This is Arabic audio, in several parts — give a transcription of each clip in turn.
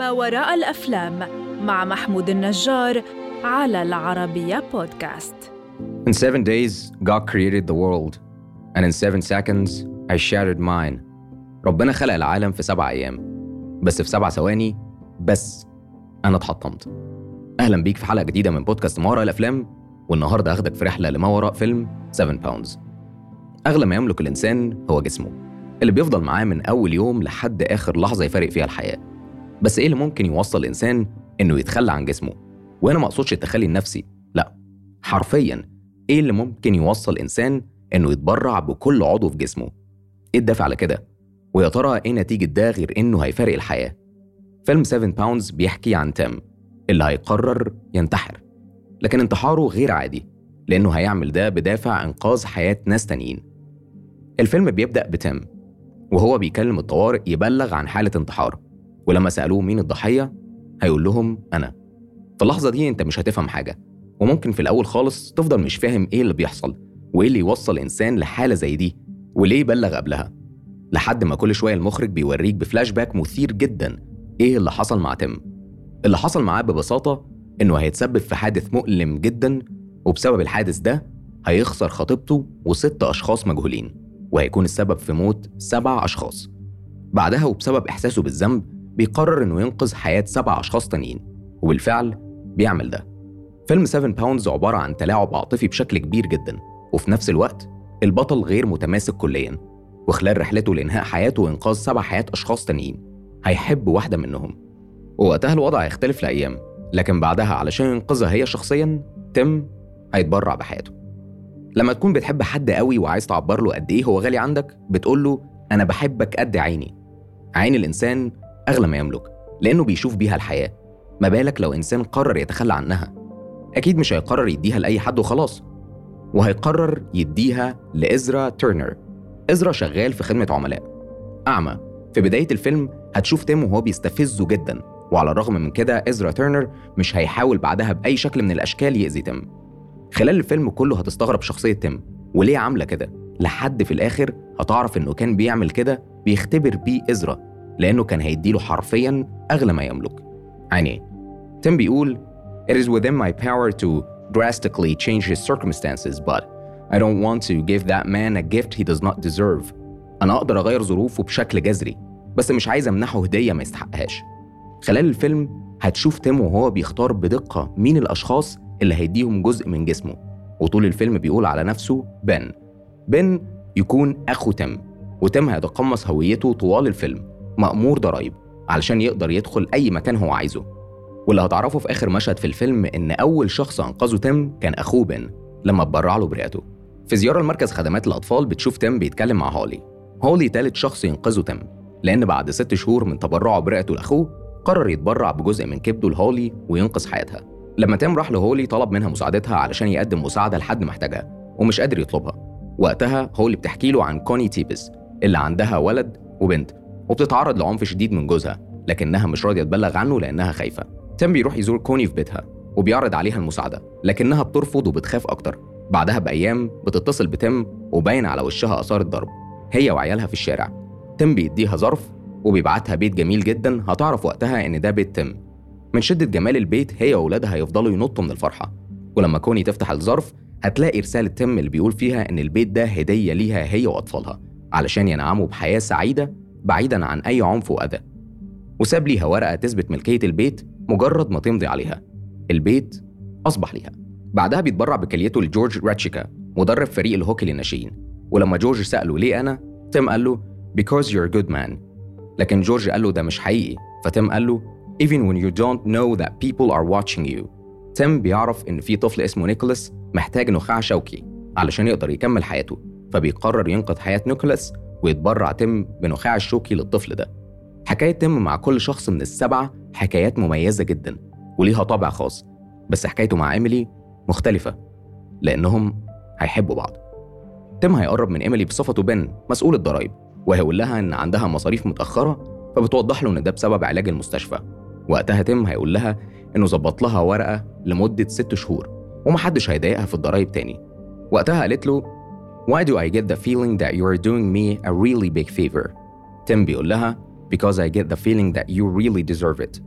ما وراء الأفلام مع محمود النجار على العربية بودكاست. In seven days, God created the world, and in seven seconds, I shattered mine. ربنا خلق العالم في سبع أيام، بس في سبع ثواني بس أنا اتحطمت. أهلا بيك في حلقة جديدة من بودكاست ما وراء الأفلام، والنهاردة هاخدك في رحلة لما وراء فيلم 7 باوندز. أغلى ما يملك الإنسان هو جسمه، اللي بيفضل معاه من أول يوم لحد آخر لحظة يفارق فيها الحياة. بس إيه اللي ممكن يوصل الإنسان إنه يتخلى عن جسمه؟ وهنا ما أقصدش التخلي النفسي، لأ، حرفياً إيه اللي ممكن يوصل إنسان إنه يتبرع بكل عضو في جسمه؟ إيه الدافع على كده؟ ويا ترى إيه نتيجة ده غير إنه هيفارق الحياة؟ فيلم 7 Pounds بيحكي عن تيم اللي هيقرر ينتحر لكن انتحاره غير عادي لأنه هيعمل ده بدافع إنقاذ حياة ناس تانيين الفيلم بيبدأ بتيم وهو بيكلم الطوارئ يبلغ عن حالة انتحار ولما سألوه مين الضحية هيقول لهم أنا. في اللحظة دي أنت مش هتفهم حاجة وممكن في الأول خالص تفضل مش فاهم إيه اللي بيحصل وإيه اللي يوصل إنسان لحالة زي دي وليه يبلغ قبلها؟ لحد ما كل شوية المخرج بيوريك بفلاش باك مثير جدا إيه اللي حصل مع تيم. اللي حصل معاه ببساطة إنه هيتسبب في حادث مؤلم جدا وبسبب الحادث ده هيخسر خطيبته وست أشخاص مجهولين وهيكون السبب في موت سبع أشخاص. بعدها وبسبب إحساسه بالذنب بيقرر إنه ينقذ حياة سبع أشخاص تانيين وبالفعل بيعمل ده. فيلم 7 باوندز عبارة عن تلاعب عاطفي بشكل كبير جدا وفي نفس الوقت البطل غير متماسك كليا وخلال رحلته لإنهاء حياته وإنقاذ سبع حياة أشخاص تانيين هيحب واحدة منهم. ووقتها الوضع هيختلف لأيام لكن بعدها علشان ينقذها هي شخصيا تم هيتبرع بحياته. لما تكون بتحب حد قوي وعايز تعبر له قد إيه هو غالي عندك بتقول له أنا بحبك قد عيني. عين الإنسان أغلى ما يملك لأنه بيشوف بيها الحياة. ما بالك لو إنسان قرر يتخلى عنها؟ أكيد مش هيقرر يديها لأي حد وخلاص. وهيقرر يديها لإزرا تيرنر. إزرا شغال في خدمة عملاء. أعمى. في بداية الفيلم هتشوف تيم وهو بيستفزه جدا. وعلى الرغم من كده إزرا تيرنر مش هيحاول بعدها بأي شكل من الأشكال يأذي تيم. خلال الفيلم كله هتستغرب شخصية تيم. وليه عاملة كده؟ لحد في الآخر هتعرف إنه كان بيعمل كده بيختبر بيه إزرا. لأنه كان هيديله حرفيا أغلى ما يملك. يعني تيم بيقول It is within my power to drastically change his circumstances but I don't want to give that man a gift he does not deserve. أنا أقدر أغير ظروفه بشكل جذري بس مش عايز أمنحه هدية ما يستحقهاش. خلال الفيلم هتشوف تيم وهو بيختار بدقة مين الأشخاص اللي هيديهم جزء من جسمه. وطول الفيلم بيقول على نفسه بن بن يكون أخو تيم وتيم هيتقمص هويته طوال الفيلم. مأمور ضرايب علشان يقدر يدخل أي مكان هو عايزه. واللي هتعرفه في آخر مشهد في الفيلم إن أول شخص أنقذه تيم كان أخوه بن لما اتبرع له برئته. في زيارة لمركز خدمات الأطفال بتشوف تيم بيتكلم مع هولي. هولي تالت شخص ينقذه تيم لأن بعد ست شهور من تبرعه برئته لأخوه قرر يتبرع بجزء من كبده لهولي وينقذ حياتها. لما تيم راح لهولي طلب منها مساعدتها علشان يقدم مساعدة لحد محتاجها ومش قادر يطلبها. وقتها هولي بتحكي له عن كوني تيبس اللي عندها ولد وبنت. وبتتعرض لعنف شديد من جوزها لكنها مش راضية تبلغ عنه لأنها خايفة. تيم بيروح يزور كوني في بيتها وبيعرض عليها المساعدة لكنها بترفض وبتخاف أكتر. بعدها بأيام بتتصل بتيم وباين على وشها آثار الضرب هي وعيالها في الشارع. تيم بيديها ظرف وبيبعتها بيت جميل جدا هتعرف وقتها إن ده بيت تيم. من شدة جمال البيت هي وولادها هيفضلوا ينطوا من الفرحة ولما كوني تفتح الظرف هتلاقي رسالة تيم اللي بيقول فيها إن البيت ده هدية ليها هي وأطفالها علشان ينعموا بحياة سعيدة بعيدا عن أي عنف وأذى. وساب ليها ورقة تثبت ملكية البيت مجرد ما تمضي عليها. البيت أصبح ليها. بعدها بيتبرع بكليته لجورج راتشيكا مدرب فريق الهوكي للناشئين. ولما جورج سأله ليه أنا تيم قال له because you're a good man. لكن جورج قال له ده مش حقيقي. فتيم قال له even when you don't know that people are watching you. تيم بيعرف إن في طفل اسمه نيكولاس محتاج نخاع شوكي علشان يقدر يكمل حياته فبيقرر ينقذ حياة نيكولاس ويتبرع تيم بنخاع الشوكي للطفل ده. حكاية تيم مع كل شخص من السبعة حكايات مميزة جدا وليها طابع خاص بس حكايته مع إيميلي مختلفة لأنهم هيحبوا بعض. تيم هيقرب من إيميلي بصفته بن مسؤول الضرايب وهيقول لها إن عندها مصاريف متأخرة فبتوضح له إن ده بسبب علاج المستشفى. وقتها تيم هيقول لها إنه ظبط لها ورقة لمدة ست شهور ومحدش هيضايقها في الضرايب تاني. وقتها قالت له Why do I get the feeling that you are doing me a really big favor؟ تيم بيقول لها Because I get the feeling that you really deserve it.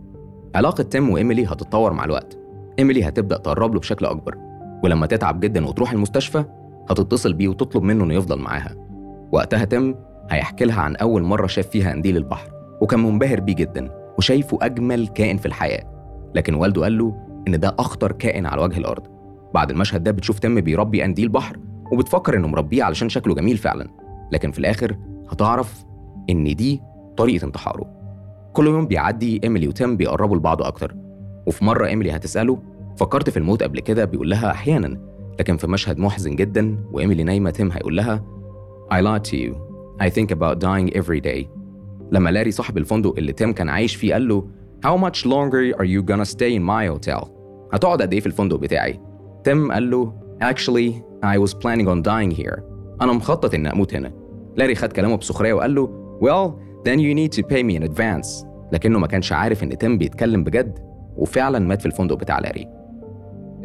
علاقة تيم وإيميلي هتتطور مع الوقت. إيميلي هتبدأ تقرب له بشكل أكبر. ولما تتعب جدا وتروح المستشفى هتتصل بيه وتطلب منه إنه يفضل معاها. وقتها تيم هيحكي لها عن أول مرة شاف فيها قنديل البحر وكان منبهر بيه جدا وشايفه أجمل كائن في الحياة. لكن والده قال له إن ده أخطر كائن على وجه الأرض. بعد المشهد ده بتشوف تيم بيربي قنديل بحر وبتفكر إنه مربيه علشان شكله جميل فعلا. لكن في الآخر هتعرف إن دي طريقة انتحاره. كل يوم بيعدي إيميلي وتيم بيقربوا لبعض أكتر. وفي مرة إيميلي هتسأله فكرت في الموت قبل كده؟ بيقول لها أحيانا. لكن في مشهد محزن جدا وإيميلي نايمة تيم هيقول لها I lied to you. I think about dying every day. لما لاري صاحب الفندق اللي تيم كان عايش فيه قال له How much longer are you gonna stay in my hotel؟ هتقعد قد إيه في الفندق بتاعي؟ تيم قال له Actually I was planning on dying here. أنا مخطط إني أموت هنا. لاري خد كلامه بسخرية وقال له Well then you need to pay me in advance. لكنه ما كانش عارف إن تيم بيتكلم بجد وفعلا مات في الفندق بتاع لاري.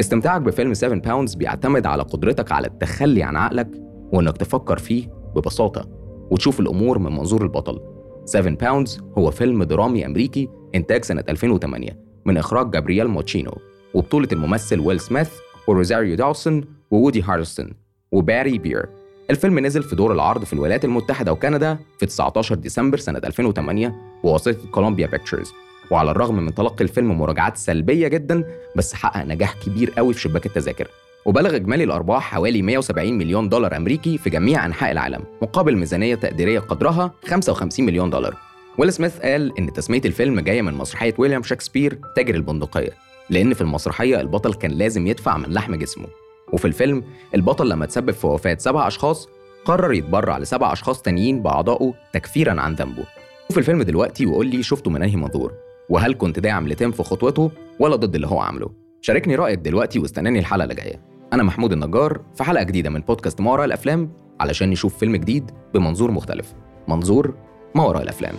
استمتاعك بفيلم 7 Pounds بيعتمد على قدرتك على التخلي عن عقلك وإنك تفكر فيه ببساطة وتشوف الأمور من منظور البطل. 7 Pounds هو فيلم درامي أمريكي إنتاج سنة 2008 من إخراج جابرييل موتشينو وبطولة الممثل ويل سميث وروزاريو داوسون وودي هارلسون وباري بيبر. الفيلم نزل في دور العرض في الولايات المتحدة وكندا في 19 ديسمبر سنة 2008 بواسطة Columbia Pictures وعلى الرغم من تلقي الفيلم مراجعات سلبية جدا بس حقق نجاح كبير قوي في شباك التذاكر. وبلغ إجمالي الأرباح حوالي 170 مليون دولار أمريكي في جميع أنحاء العالم مقابل ميزانية تقديرية قدرها 55 مليون دولار. ويل سميث قال إن تسمية الفيلم جاية من مسرحية ويليام شكسبير تاجر البندقية. لأن في المسرحية البطل كان لازم يدفع من لحم جسمه. وفي الفيلم البطل لما تسبب في وفاة سبع أشخاص قرر يتبرع لسبع أشخاص تانيين بأعضائه تكفيرا عن ذنبه. شوف الفيلم دلوقتي وقول لي شفته من أنهي منظور؟ وهل كنت داعم لتيم في خطوته ولا ضد اللي هو عامله؟ شاركني رأيك دلوقتي واستناني الحلقة اللي جاية. أنا محمود النجار في حلقة جديدة من بودكاست ما وراء الأفلام علشان نشوف فيلم جديد بمنظور مختلف. منظور ما وراء الأفلام.